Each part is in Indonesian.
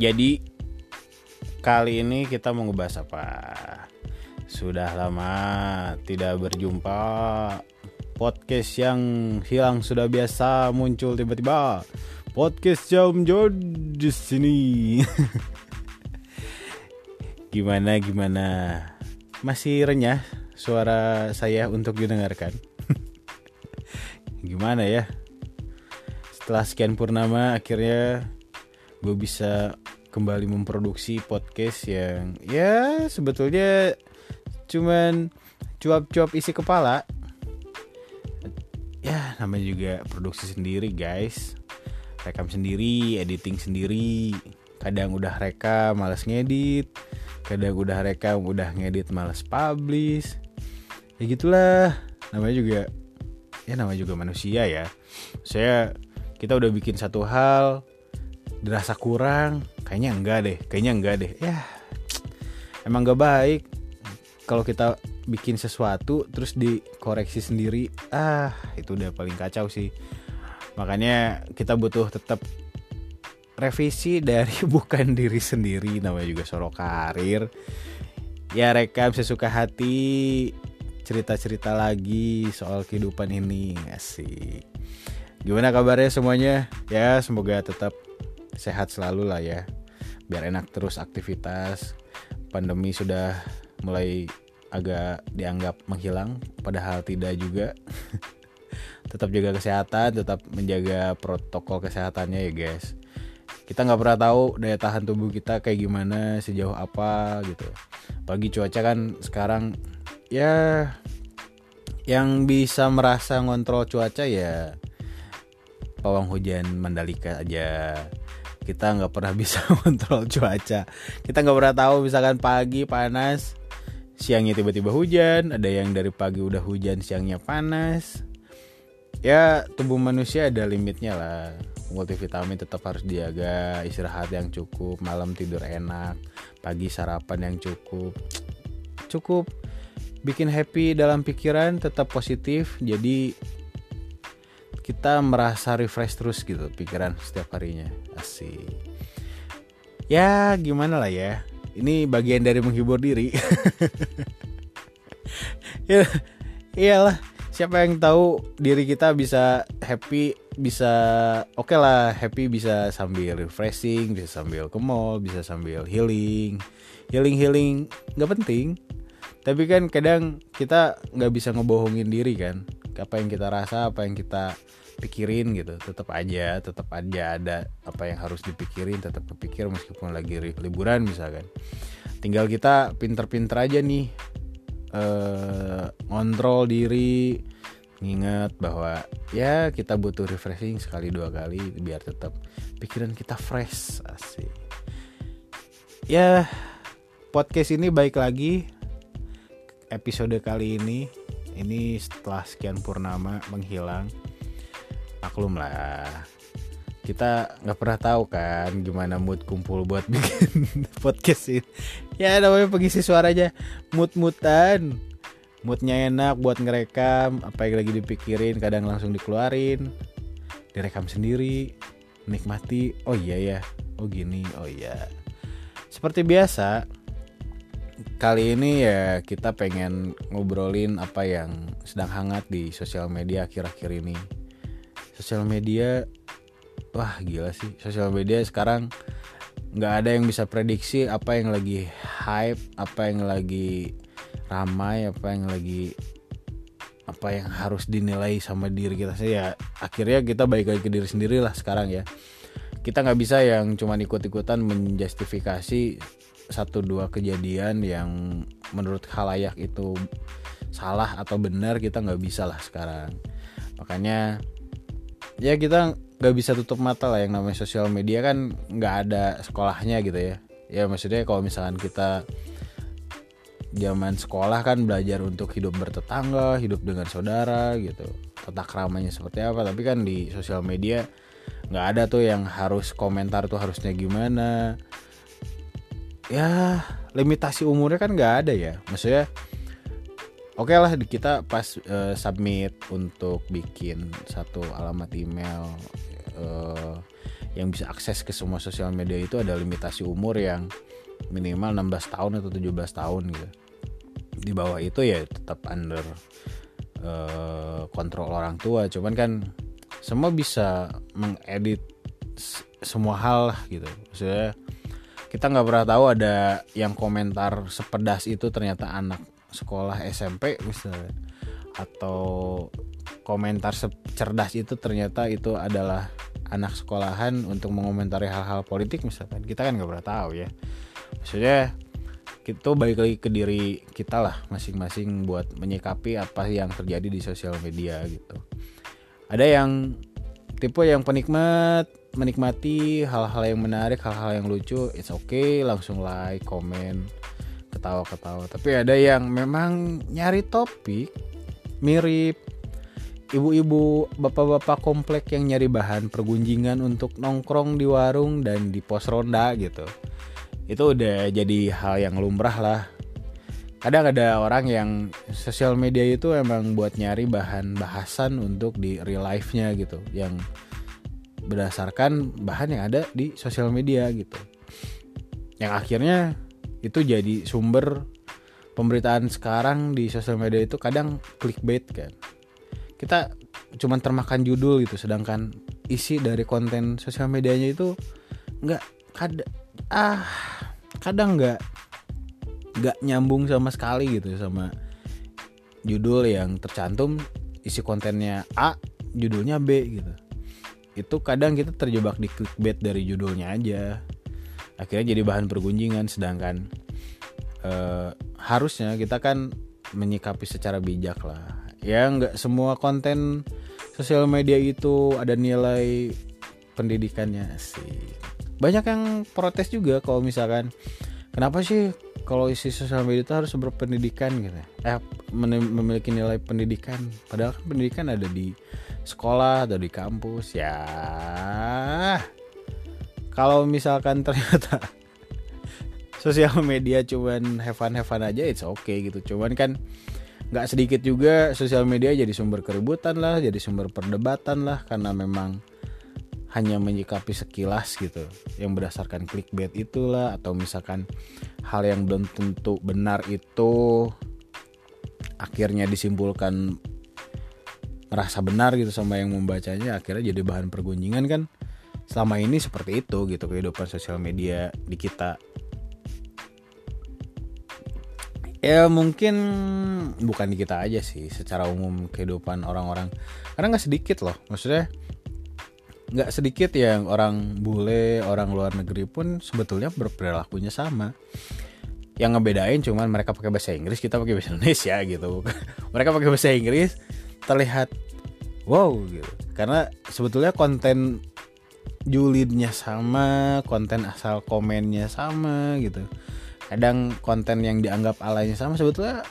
Jadi kali ini kita mau ngebahas apa? Sudah lama tidak berjumpa. Podcast yang hilang sudah biasa muncul tiba-tiba. Podcast jam di sini. gimana gimana? Masih renyah suara saya untuk didengarkan. gimana ya? Setelah sekian purnama akhirnya gue bisa kembali memproduksi podcast yang ya sebetulnya cuman cuap-cuap isi kepala. Ya namanya juga produksi sendiri guys. Rekam sendiri editing sendiri. Kadang udah rekam males ngedit. Kadang udah rekam udah ngedit males publish. Ya gitulah. Namanya juga ya namanya juga manusia ya. Saya kita udah bikin satu hal dirasa kurang kayaknya enggak deh kayaknya enggak deh. Ya emang gak baik. Kalau kita bikin sesuatu terus dikoreksi sendiri ah itu udah paling kacau sih. Makanya kita butuh tetap revisi dari bukan diri sendiri namanya juga sorok karir. Ya rekam sesuka hati cerita-cerita lagi soal kehidupan ini asik. Gimana kabarnya semuanya? Ya semoga tetap sehat selalu lah ya. Biar enak terus aktivitas. Pandemi sudah mulai agak dianggap menghilang padahal tidak juga. Tetap jaga kesehatan tetap menjaga protokol kesehatannya ya guys. Kita nggak pernah tahu daya tahan tubuh kita kayak gimana sejauh apa gitu. Pagi cuaca kan sekarang ya yang bisa merasa ngontrol cuaca ya pawang hujan Mandalika aja kita nggak pernah bisa kontrol cuaca. Kita nggak pernah tahu misalkan pagi panas siangnya tiba-tiba hujan ada yang dari pagi udah hujan siangnya panas. Ya tubuh manusia ada limitnya lah. Multivitamin tetap harus dijaga istirahat yang cukup malam tidur enak pagi sarapan yang cukup. Cukup. Bikin happy dalam pikiran tetap positif jadi kita merasa refresh terus gitu pikiran setiap harinya. Asik. Ya gimana lah ya. Ini bagian dari menghibur diri. Ya iyalah. Siapa yang tahu diri kita bisa happy bisa oke okay lah happy bisa sambil refreshing bisa sambil ke mall bisa sambil healing. Healing healing nggak penting. Tapi kan kadang kita nggak bisa ngebohongin diri kan. Apa yang kita rasa apa yang kita pikirin gitu tetap aja tetap aja ada apa yang harus dipikirin tetap kepikir meskipun lagi liburan misalkan. Tinggal kita pinter-pinter aja nih eh, ngontrol diri nginget bahwa ya kita butuh refreshing sekali dua kali biar tetap pikiran kita fresh asik. Ya podcast ini baik lagi episode kali ini. Ini setelah sekian purnama menghilang maklum lah. Kita nggak pernah tahu kan gimana mood kumpul buat bikin podcast ini. Ya namanya pengisi suara aja mood mutan moodnya enak buat ngerekam apa yang lagi dipikirin kadang langsung dikeluarin direkam sendiri nikmati. Oh iya ya oh gini oh iya. Seperti biasa kali ini ya kita pengen ngobrolin apa yang sedang hangat di sosial media akhir-akhir ini sosial media wah gila sih. Sosial media sekarang nggak ada yang bisa prediksi apa yang lagi hype apa yang lagi ramai apa yang lagi apa yang harus dinilai sama diri kita sih. Ya akhirnya kita baik lagi ke diri sendiri lah sekarang ya. Kita nggak bisa yang cuma ikut-ikutan menjustifikasi satu dua kejadian yang menurut khalayak itu salah atau benar kita nggak bisa lah sekarang. Makanya ya kita nggak bisa tutup mata lah yang namanya sosial media kan nggak ada sekolahnya gitu ya. Ya maksudnya kalau misalkan kita zaman sekolah kan belajar untuk hidup bertetangga hidup dengan saudara gitu. Tata keramanya seperti apa tapi kan di sosial media nggak ada tuh yang harus komentar tuh harusnya gimana. Ya limitasi umurnya kan nggak ada ya. Maksudnya oke okay lah kita pas uh, submit untuk bikin satu alamat email uh, yang bisa akses ke semua sosial media itu ada limitasi umur yang minimal 16 tahun atau 17 tahun gitu. Di bawah itu ya tetap under uh, kontrol orang tua. Cuman kan semua bisa mengedit semua hal gitu. Maksudnya kita nggak pernah tahu ada yang komentar sepedas itu ternyata anak sekolah SMP misalnya. Atau komentar cerdas itu ternyata itu adalah anak sekolahan untuk mengomentari hal-hal politik misalkan. Kita kan nggak pernah tahu ya. Maksudnya kita balik lagi ke diri kita lah masing-masing buat menyikapi apa yang terjadi di sosial media gitu. Ada yang tipe yang penikmat menikmati hal-hal yang menarik hal-hal yang lucu it's okay langsung like komen ketawa-ketawa. Tapi ada yang memang nyari topik mirip. Ibu-ibu bapak-bapak komplek yang nyari bahan pergunjingan untuk nongkrong di warung dan di pos ronda gitu. Itu udah jadi hal yang lumrah lah. Kadang ada orang yang sosial media itu emang buat nyari bahan bahasan untuk di real life-nya gitu. Yang berdasarkan bahan yang ada di sosial media gitu. Yang akhirnya itu jadi sumber pemberitaan sekarang di sosial media itu kadang clickbait kan. Kita cuma termakan judul gitu sedangkan isi dari konten sosial medianya itu nggak kada ah kadang nggak nggak nyambung sama sekali gitu sama judul yang tercantum isi kontennya A judulnya B gitu. Itu kadang kita terjebak di clickbait dari judulnya aja akhirnya jadi bahan pergunjingan sedangkan uh, harusnya kita kan menyikapi secara bijak lah. Ya nggak semua konten sosial media itu ada nilai pendidikannya sih. Banyak yang protes juga kalau misalkan kenapa sih kalau isi sosial media itu harus berpendidikan? Gitu. Eh memiliki nilai pendidikan. Padahal kan pendidikan ada di sekolah atau di kampus. Ya kalau misalkan ternyata sosial media cuman have fun have fun aja it's okay gitu. Cuman kan nggak sedikit juga sosial media jadi sumber keributan lah jadi sumber perdebatan lah karena memang hanya menyikapi sekilas gitu. Yang berdasarkan clickbait itulah atau misalkan hal yang belum tentu benar itu akhirnya disimpulkan merasa benar gitu sama yang membacanya akhirnya jadi bahan pergunjingan kan selama ini seperti itu gitu kehidupan sosial media di kita. Ya mungkin bukan di kita aja sih secara umum kehidupan orang-orang. Karena nggak sedikit loh maksudnya nggak sedikit yang orang bule orang luar negeri pun sebetulnya berperilakunya sama. Yang ngebedain cuman mereka pakai bahasa Inggris kita pakai bahasa Indonesia gitu. Mereka pakai bahasa Inggris terlihat wow gitu. Karena sebetulnya konten julidnya sama konten asal komennya sama gitu. Kadang konten yang dianggap alanya sama sebetulnya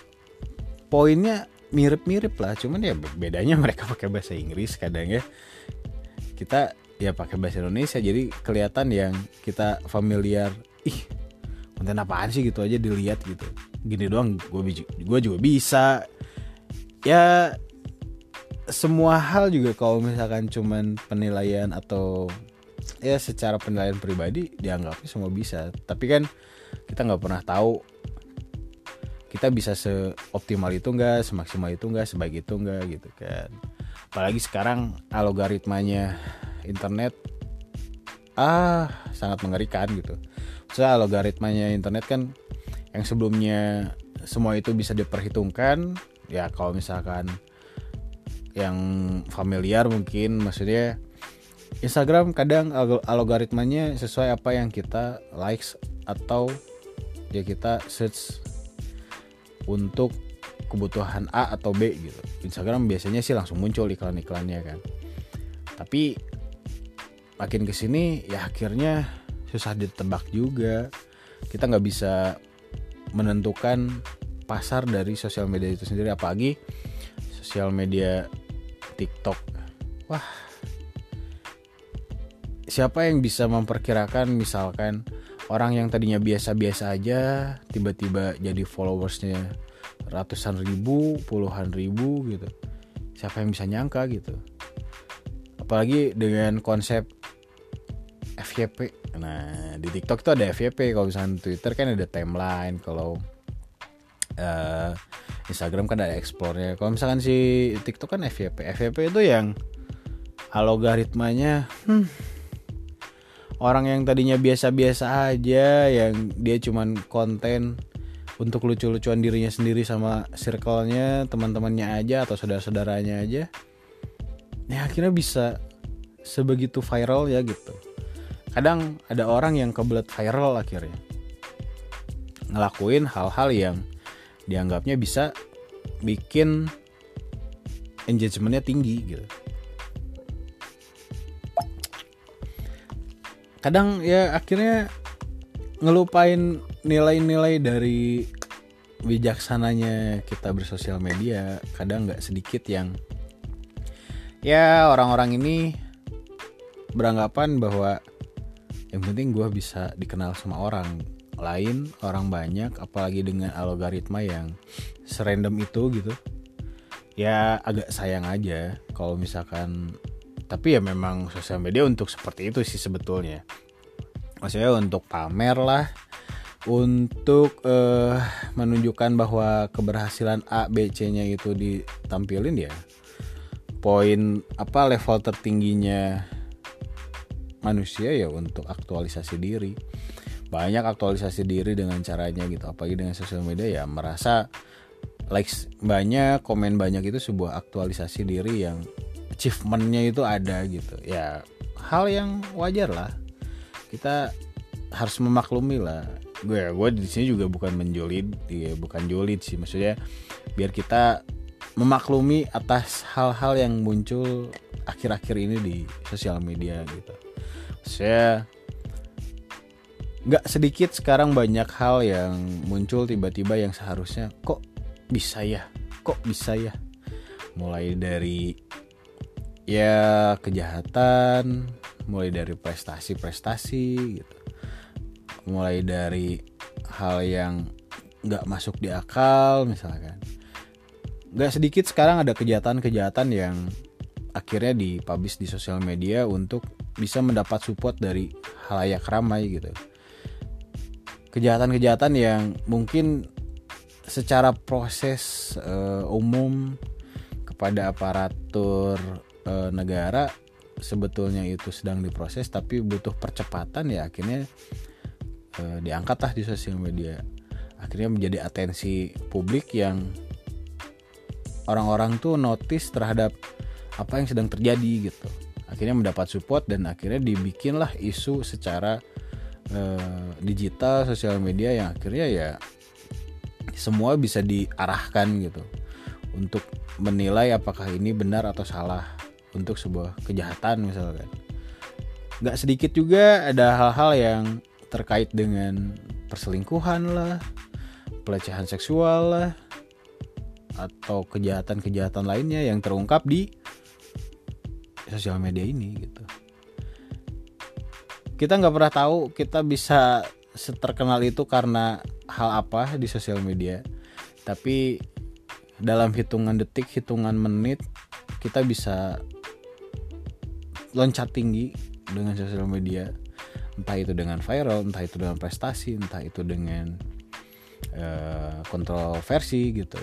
poinnya mirip-mirip lah cuman ya bedanya mereka pakai bahasa Inggris kadang ya. Kita ya pakai bahasa Indonesia jadi kelihatan yang kita familiar ih konten apaan sih? gitu aja dilihat gitu. Gini doang gue gue juga bisa. Ya semua hal juga kalau misalkan cuman penilaian atau ya secara penilaian pribadi dianggapnya semua bisa. Tapi kan kita nggak pernah tahu kita bisa seoptimal itu enggak semaksimal itu enggak sebaik itu enggak gitu kan. Apalagi sekarang algoritmanya internet ah sangat mengerikan gitu. Soal algoritmanya internet kan yang sebelumnya semua itu bisa diperhitungkan ya kalau misalkan yang familiar mungkin maksudnya Instagram kadang algoritmanya sesuai apa yang kita likes atau ya kita search untuk kebutuhan A atau B gitu. Instagram biasanya sih langsung muncul iklan-iklannya kan. Tapi makin ke sini ya akhirnya susah ditebak juga. Kita nggak bisa menentukan pasar dari sosial media itu sendiri apalagi sosial media TikTok. Wah. Siapa yang bisa memperkirakan misalkan orang yang tadinya biasa-biasa aja tiba-tiba jadi followersnya ratusan ribu, puluhan ribu gitu. Siapa yang bisa nyangka gitu? apalagi dengan konsep FYP nah di TikTok itu ada FYP kalau misalnya Twitter kan ada timeline. Kalau uh, Instagram kan ada explore-nya. Kalau misalkan si TikTok kan FYP FYP itu yang algoritmanya hmm, orang yang tadinya biasa-biasa aja yang dia cuman konten untuk lucu-lucuan dirinya sendiri sama circle-nya teman-temannya aja atau saudara-saudaranya aja ya akhirnya bisa sebegitu viral ya gitu. Kadang ada orang yang kebelet viral akhirnya. Ngelakuin hal-hal yang dianggapnya bisa bikin engagementnya tinggi gitu kadang ya akhirnya ngelupain nilai-nilai dari bijaksananya kita bersosial media kadang nggak sedikit yang ya orang-orang ini beranggapan bahwa yang penting gue bisa dikenal sama orang lain orang banyak apalagi dengan algoritma yang serandom itu gitu ya agak sayang aja kalau misalkan tapi ya memang sosial media untuk seperti itu sih sebetulnya. Maksudnya untuk pamer lah untuk uh, menunjukkan bahwa keberhasilan A, B, C-nya itu ditampilin ya poin apa level tertingginya manusia ya untuk aktualisasi diri. Banyak aktualisasi diri dengan caranya gitu apalagi dengan sosial media ya merasa likes banyak komen banyak itu sebuah aktualisasi diri yang achievementnya itu ada gitu. Ya hal yang wajar lah. Kita harus memaklumi lah. Gue gue di sini juga bukan menjolid ya bukan jolid sih. Maksudnya biar kita memaklumi atas hal-hal yang muncul akhir-akhir ini di sosial media gitu. Saya nggak sedikit sekarang banyak hal yang muncul tiba-tiba yang seharusnya kok bisa ya? Kok bisa ya? Mulai dari ya kejahatan mulai dari prestasi-prestasi gitu. Mulai dari hal yang nggak masuk di akal misalkan. Nggak sedikit sekarang ada kejahatan-kejahatan yang akhirnya dipublish di sosial media untuk bisa mendapat support dari halayak ramai gitu. Kejahatan-kejahatan yang mungkin secara proses uh, umum kepada aparatur uh, negara sebetulnya itu sedang diproses tapi butuh percepatan ya akhirnya uh, diangkatlah di sosial media. Akhirnya menjadi atensi publik yang orang-orang tuh notice terhadap apa yang sedang terjadi gitu. Akhirnya mendapat support dan akhirnya dibikinlah isu secara uh, digital sosial media yang akhirnya ya semua bisa diarahkan gitu untuk menilai apakah ini benar atau salah untuk sebuah kejahatan misalkan. Nggak sedikit juga ada hal-hal yang terkait dengan perselingkuhan lah pelecehan seksual lah atau kejahatan-kejahatan lainnya yang terungkap di sosial media ini gitu. Kita nggak pernah tahu kita bisa seterkenal itu karena hal apa di sosial media. Tapi dalam hitungan detik hitungan menit kita bisa loncat tinggi dengan sosial media. Entah itu dengan viral entah itu dengan prestasi entah itu dengan uh, kontroversi gitu.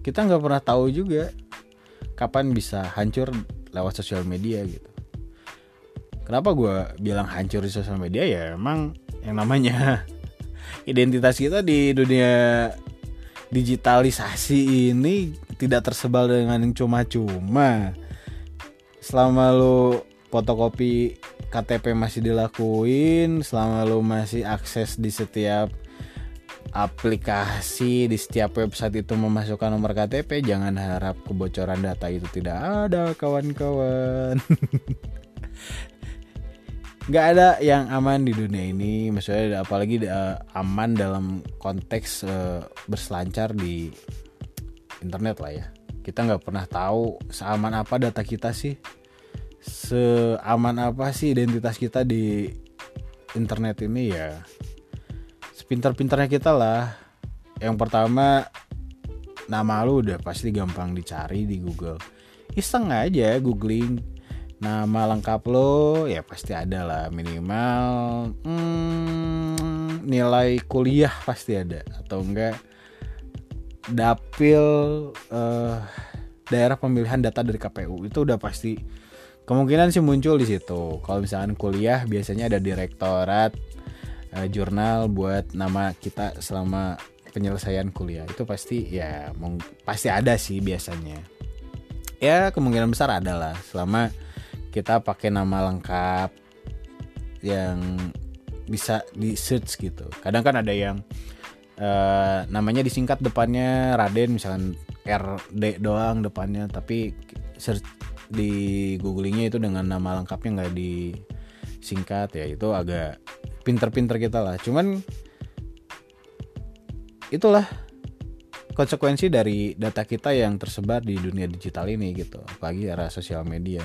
Kita nggak pernah tahu juga kapan bisa hancur lewat sosial media gitu. Kenapa gue bilang hancur di sosial media? Ya emang yang namanya identitas kita di dunia digitalisasi ini tidak tersebar dengan cuma-cuma selama lu fotokopi KTP masih dilakuin selama lu masih akses di setiap aplikasi di setiap website itu memasukkan nomor KTP jangan harap kebocoran data itu tidak ada kawan-kawan. Nggak ada yang aman di dunia ini maksudnya apalagi uh, aman dalam konteks uh, berselancar di internet lah ya kita nggak pernah tahu seaman apa data kita sih. Seaman apa sih identitas kita di internet ini ya? Sepintar-pintarnya kita lah. Yang pertama nama lu udah pasti gampang dicari di Google. Iseng aja googling. Nama lengkap lo ya pasti ada lah. Minimal hmm, nilai kuliah pasti ada. Atau enggak dapil uh, daerah pemilihan data dari KPU itu udah pasti kemungkinan sih muncul di situ. Kalau misalkan kuliah biasanya ada direktorat uh, jurnal buat nama kita selama penyelesaian kuliah. Itu pasti ya pasti ada sih biasanya. Ya kemungkinan besar ada lah. Selama kita pakai nama lengkap yang bisa di search gitu. Kadang kan ada yang uh, namanya disingkat depannya Raden misalkan RD doang depannya tapi search di googlingnya itu dengan nama lengkapnya nggak disingkat ya itu agak pinter-pinter kita lah. Cuman itulah konsekuensi dari data kita yang tersebar di dunia digital ini gitu apalagi era sosial media.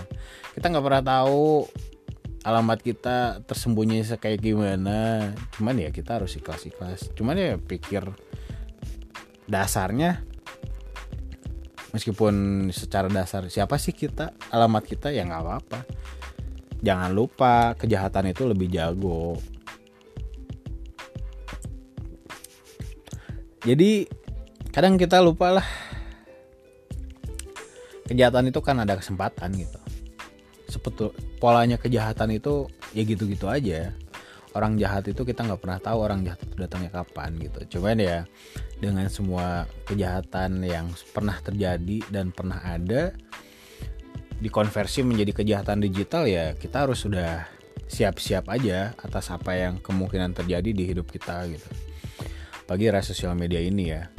Kita nggak pernah tahu alamat kita tersembunyi kayak gimana. Cuman ya kita harus ikhlas ikhlas cuman ya pikir dasarnya meskipun secara dasar siapa sih kita alamat kita ya nggak apa-apa. Jangan lupa kejahatan itu lebih jago. Jadi kadang kita lupa lah. Kejahatan itu kan ada kesempatan gitu polanya kejahatan itu ya gitu-gitu aja. Orang jahat itu kita nggak pernah tahu orang jahat itu datangnya kapan gitu. Cuman ya dengan semua kejahatan yang pernah terjadi dan pernah ada dikonversi menjadi kejahatan digital ya kita harus sudah siap-siap aja atas apa yang kemungkinan terjadi di hidup kita gitu. Bagi era sosial media ini ya.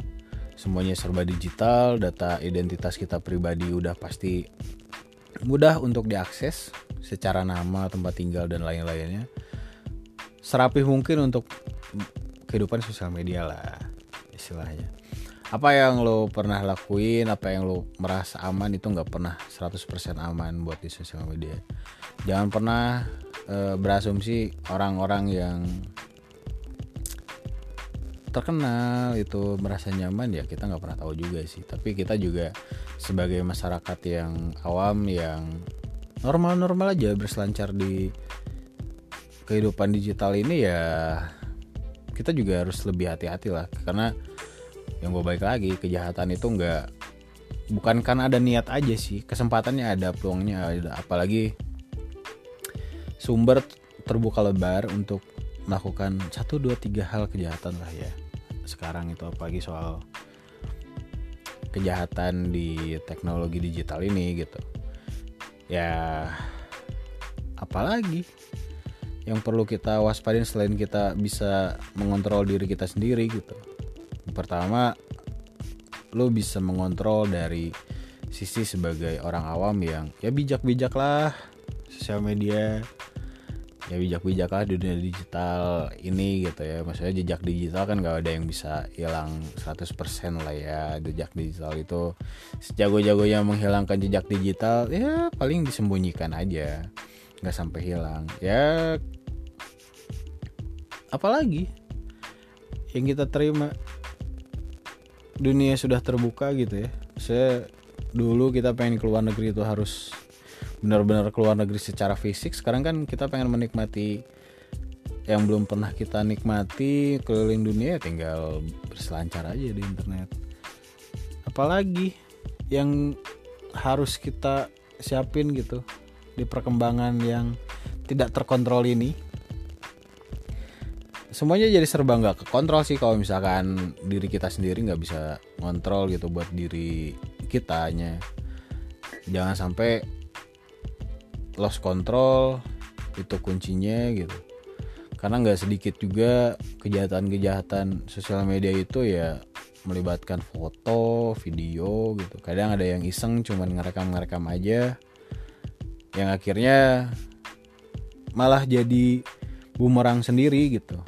Semuanya serba digital data identitas kita pribadi udah pasti mudah untuk diakses secara nama tempat tinggal dan lain-lainnya serapih mungkin untuk kehidupan sosial media lah istilahnya. Apa yang lo pernah lakuin apa yang lo merasa aman itu nggak pernah 100% aman buat di sosial media. Jangan pernah e, berasumsi orang-orang yang terkenal itu merasa nyaman ya kita nggak pernah tahu juga sih. Tapi kita juga sebagai masyarakat yang awam yang normal-normal aja berselancar di kehidupan digital ini ya kita juga harus lebih hati-hati lah. Karena yang gue baik lagi kejahatan itu nggak bukan karena ada niat aja sih. Kesempatannya ada peluangnya ada. Apalagi sumber terbuka lebar untuk melakukan satu dua tiga hal kejahatan lah ya. Sekarang itu apalagi soal kejahatan di teknologi digital ini gitu ya apalagi yang perlu kita waspadin selain kita bisa mengontrol diri kita sendiri gitu. Pertama lo bisa mengontrol dari sisi sebagai orang awam yang ya bijak-bijak lah sosial media ya bijak-bijak lah di dunia digital ini gitu ya. Maksudnya jejak digital kan gak ada yang bisa hilang 100% lah ya. Jejak digital itu sejago-jagonya menghilangkan jejak digital ya paling disembunyikan aja. Nggak sampai hilang. Ya apalagi yang kita terima dunia sudah terbuka gitu ya. Saya dulu kita pengen keluar negeri itu harus benar-benar keluar negeri secara fisik sekarang kan kita pengen menikmati yang belum pernah kita nikmati keliling dunia ya tinggal berselancar aja di internet. Apalagi yang harus kita siapin gitu di perkembangan yang tidak terkontrol ini. Semuanya jadi serba nggak kekontrol sih kalau misalkan diri kita sendiri nggak bisa ngontrol gitu buat diri kitanya. Jangan sampai lost control itu kuncinya gitu karena nggak sedikit juga kejahatan-kejahatan sosial media itu ya melibatkan foto, video gitu. Kadang ada yang iseng cuman ngerekam-ngerekam aja yang akhirnya malah jadi bumerang sendiri gitu.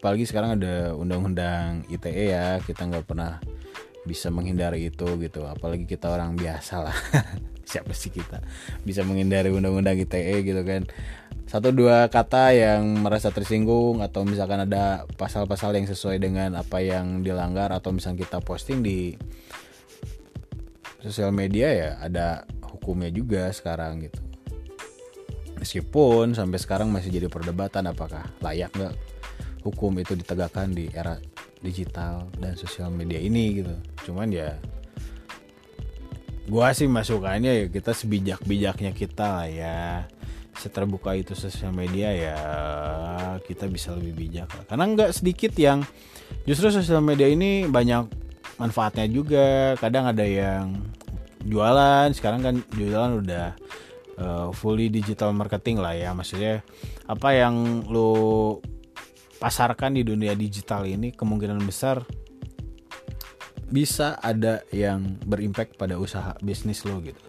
Apalagi sekarang ada undang-undang ITE ya, kita nggak pernah bisa menghindari itu gitu. Apalagi kita orang biasa lah. siapa sih kita? Bisa menghindari undang-undang ITE gitu kan. Satu dua kata yang merasa tersinggung atau misalkan ada pasal-pasal yang sesuai dengan apa yang dilanggar atau misalnya kita posting di sosial media ya ada hukumnya juga sekarang gitu. Meskipun sampai sekarang masih jadi perdebatan apakah layak nggak hukum itu ditegakkan di era digital dan sosial media ini gitu. Cuman ya gua sih masukannya ya kita sebijak-bijaknya kita lah ya. Seterbuka itu sosial media ya kita bisa lebih bijak lah. karena nggak sedikit yang justru sosial media ini banyak manfaatnya juga. Kadang ada yang jualan sekarang kan jualan udah uh, fully digital marketing lah ya. Maksudnya apa yang lo pasarkan di dunia digital ini kemungkinan besar bisa ada yang berimpact pada usaha bisnis lo gitu.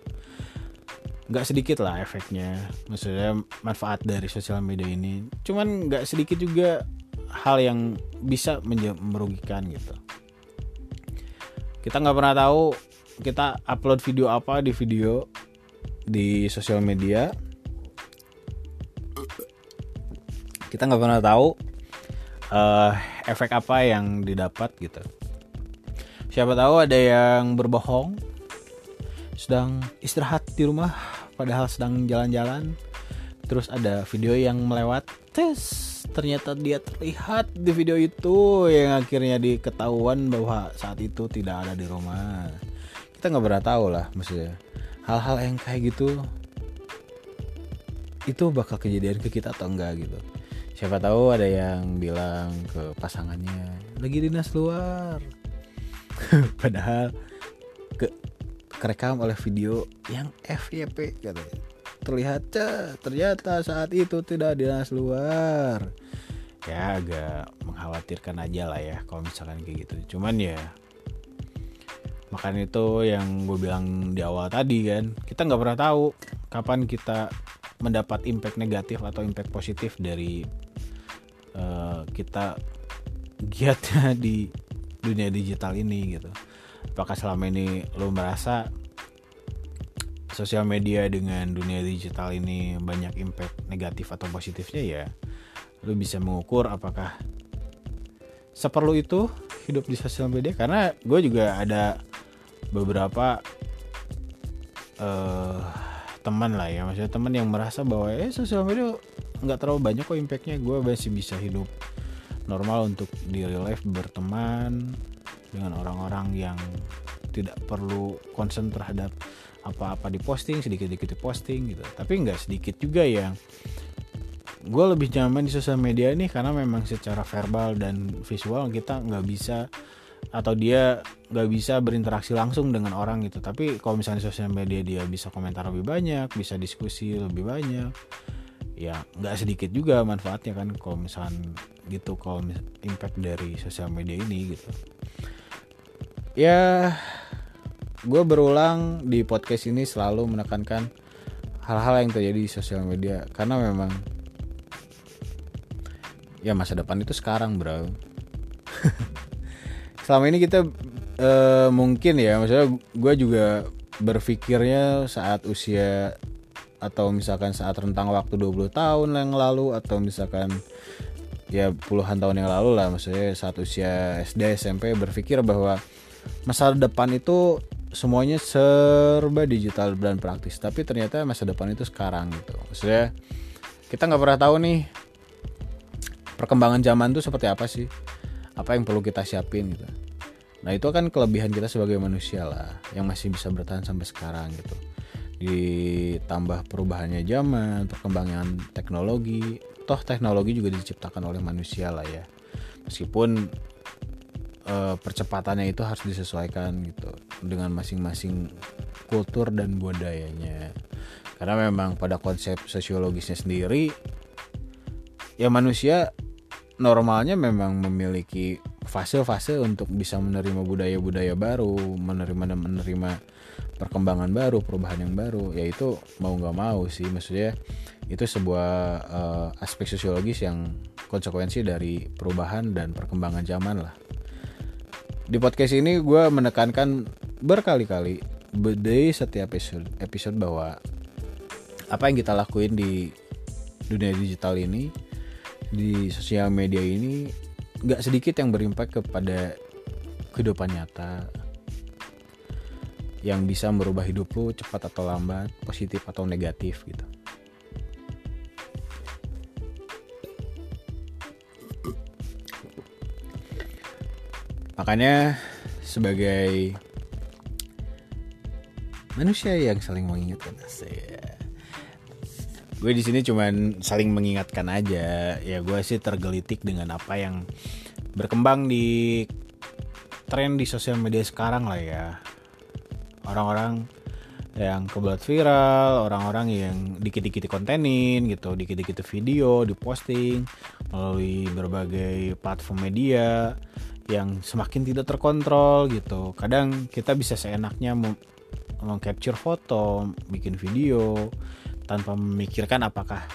Nggak sedikit lah efeknya. Maksudnya manfaat dari sosial media ini. Cuman nggak sedikit juga hal yang bisa merugikan gitu. Kita nggak pernah tahu kita upload video apa di video di sosial media. Kita nggak pernah tahu uh, efek apa yang didapat gitu siapa tahu ada yang berbohong sedang istirahat di rumah padahal sedang jalan-jalan. Terus ada video yang melewat tes ternyata dia terlihat di video itu yang akhirnya diketahuan bahwa saat itu tidak ada di rumah. Kita nggak pernah tahu lah maksudnya. Hal-hal yang kayak gitu itu bakal kejadian ke kita atau enggak gitu. Siapa tahu ada yang bilang ke pasangannya lagi dinas luar padahal ke kerekam oleh video yang FYP katanya. Terlihat ternyata saat itu tidak dinas luar. Ya agak mengkhawatirkan aja lah ya kalau misalkan kayak gitu. Cuman ya makanya itu yang gue bilang di awal tadi kan. Kita nggak pernah tahu kapan kita mendapat impact negatif atau impact positif dari uh, kita giatnya di dunia digital ini gitu. Apakah selama ini lo merasa sosial media dengan dunia digital ini banyak impact negatif atau positifnya? Ya lo bisa mengukur apakah seperlu itu hidup di sosial media. Karena gue juga ada beberapa uh, teman lah ya. Maksudnya teman yang merasa bahwa eh sosial media nggak terlalu banyak kok impactnya. Gue masih bisa hidup normal untuk di real life berteman dengan orang-orang yang tidak perlu concern terhadap apa-apa di posting sedikit-sedikit di posting gitu. Tapi nggak sedikit juga yang gue lebih nyaman di sosial media ini karena memang secara verbal dan visual kita nggak bisa atau dia nggak bisa berinteraksi langsung dengan orang gitu. Tapi kalau misalnya di sosial media dia bisa komentar lebih banyak bisa diskusi lebih banyak ya nggak sedikit juga manfaatnya kan kalau misalnya gitu kalau impact dari sosial media ini gitu. Ya gue berulang di podcast ini selalu menekankan hal-hal yang terjadi di sosial media karena memang ya masa depan itu sekarang bro. Selama ini kita uh, mungkin ya maksudnya gue juga berpikirnya saat usia atau misalkan saat rentang waktu 20 tahun yang lalu atau misalkan ya puluhan tahun yang lalu lah maksudnya saat usia SD SMP berpikir bahwa masa depan itu semuanya serba digital dan praktis. Tapi ternyata masa depan itu sekarang gitu. Maksudnya kita nggak pernah tahu nih perkembangan zaman itu seperti apa sih? Apa yang perlu kita siapin gitu. Nah itu kan kelebihan kita sebagai manusia lah yang masih bisa bertahan sampai sekarang gitu ditambah perubahannya zaman perkembangan teknologi. Toh teknologi juga diciptakan oleh manusia lah ya. Meskipun uh, percepatannya itu harus disesuaikan gitu dengan masing-masing kultur dan budayanya. Karena memang pada konsep sosiologisnya sendiri ya manusia normalnya memang memiliki fase-fase untuk bisa menerima budaya-budaya baru menerima menerima perkembangan baru perubahan yang baru. Yaitu mau nggak mau sih. Maksudnya itu sebuah uh, aspek sosiologis yang konsekuensi dari perubahan dan perkembangan zaman lah. Di podcast ini gue menekankan berkali-kali dari setiap episode, episode bahwa apa yang kita lakuin di dunia digital ini di sosial media ini nggak sedikit yang berimpak kepada kehidupan nyata yang bisa merubah hidup lu cepat atau lambat, positif atau negatif gitu. Makanya sebagai manusia yang saling mengingatkan saya gue di sini cuman saling mengingatkan aja ya gue sih tergelitik dengan apa yang berkembang di tren di sosial media sekarang lah ya orang-orang yang kebelat viral, orang-orang yang dikit-dikit kontenin gitu, dikit-dikit video diposting melalui berbagai platform media yang semakin tidak terkontrol gitu. Kadang kita bisa seenaknya mengcapture foto, bikin video tanpa memikirkan apakah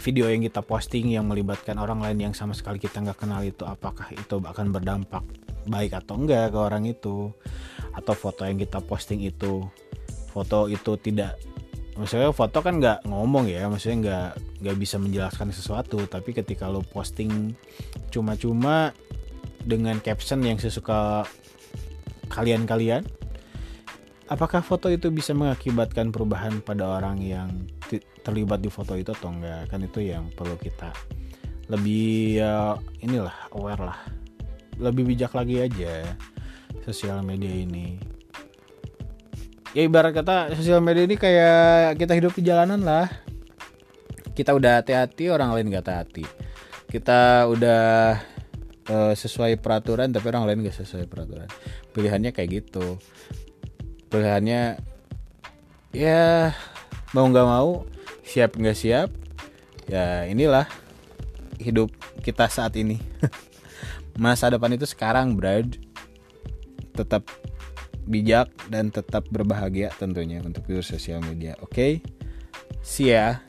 video yang kita posting yang melibatkan orang lain yang sama sekali kita nggak kenal itu apakah itu akan berdampak baik atau enggak ke orang itu. Atau foto yang kita posting itu foto itu tidak maksudnya foto kan nggak ngomong ya maksudnya nggak nggak bisa menjelaskan sesuatu. Tapi ketika lo posting cuma-cuma dengan caption yang sesuka kalian-kalian apakah foto itu bisa mengakibatkan perubahan pada orang yang terlibat di foto itu atau enggak? Kan itu yang perlu kita lebih ya inilah aware lah. Lebih bijak lagi aja sosial media ini. Ya ibarat kata sosial media ini kayak kita hidup di jalanan lah. Kita udah hati-hati orang lain gak hati kita udah uh, sesuai peraturan tapi orang lain gak sesuai peraturan. Pilihannya kayak gitu pilihannya ya mau nggak mau siap nggak siap ya inilah hidup kita saat ini masa depan itu sekarang Brad tetap bijak dan tetap berbahagia tentunya untuk di sosial media. Oke, okay? see ya.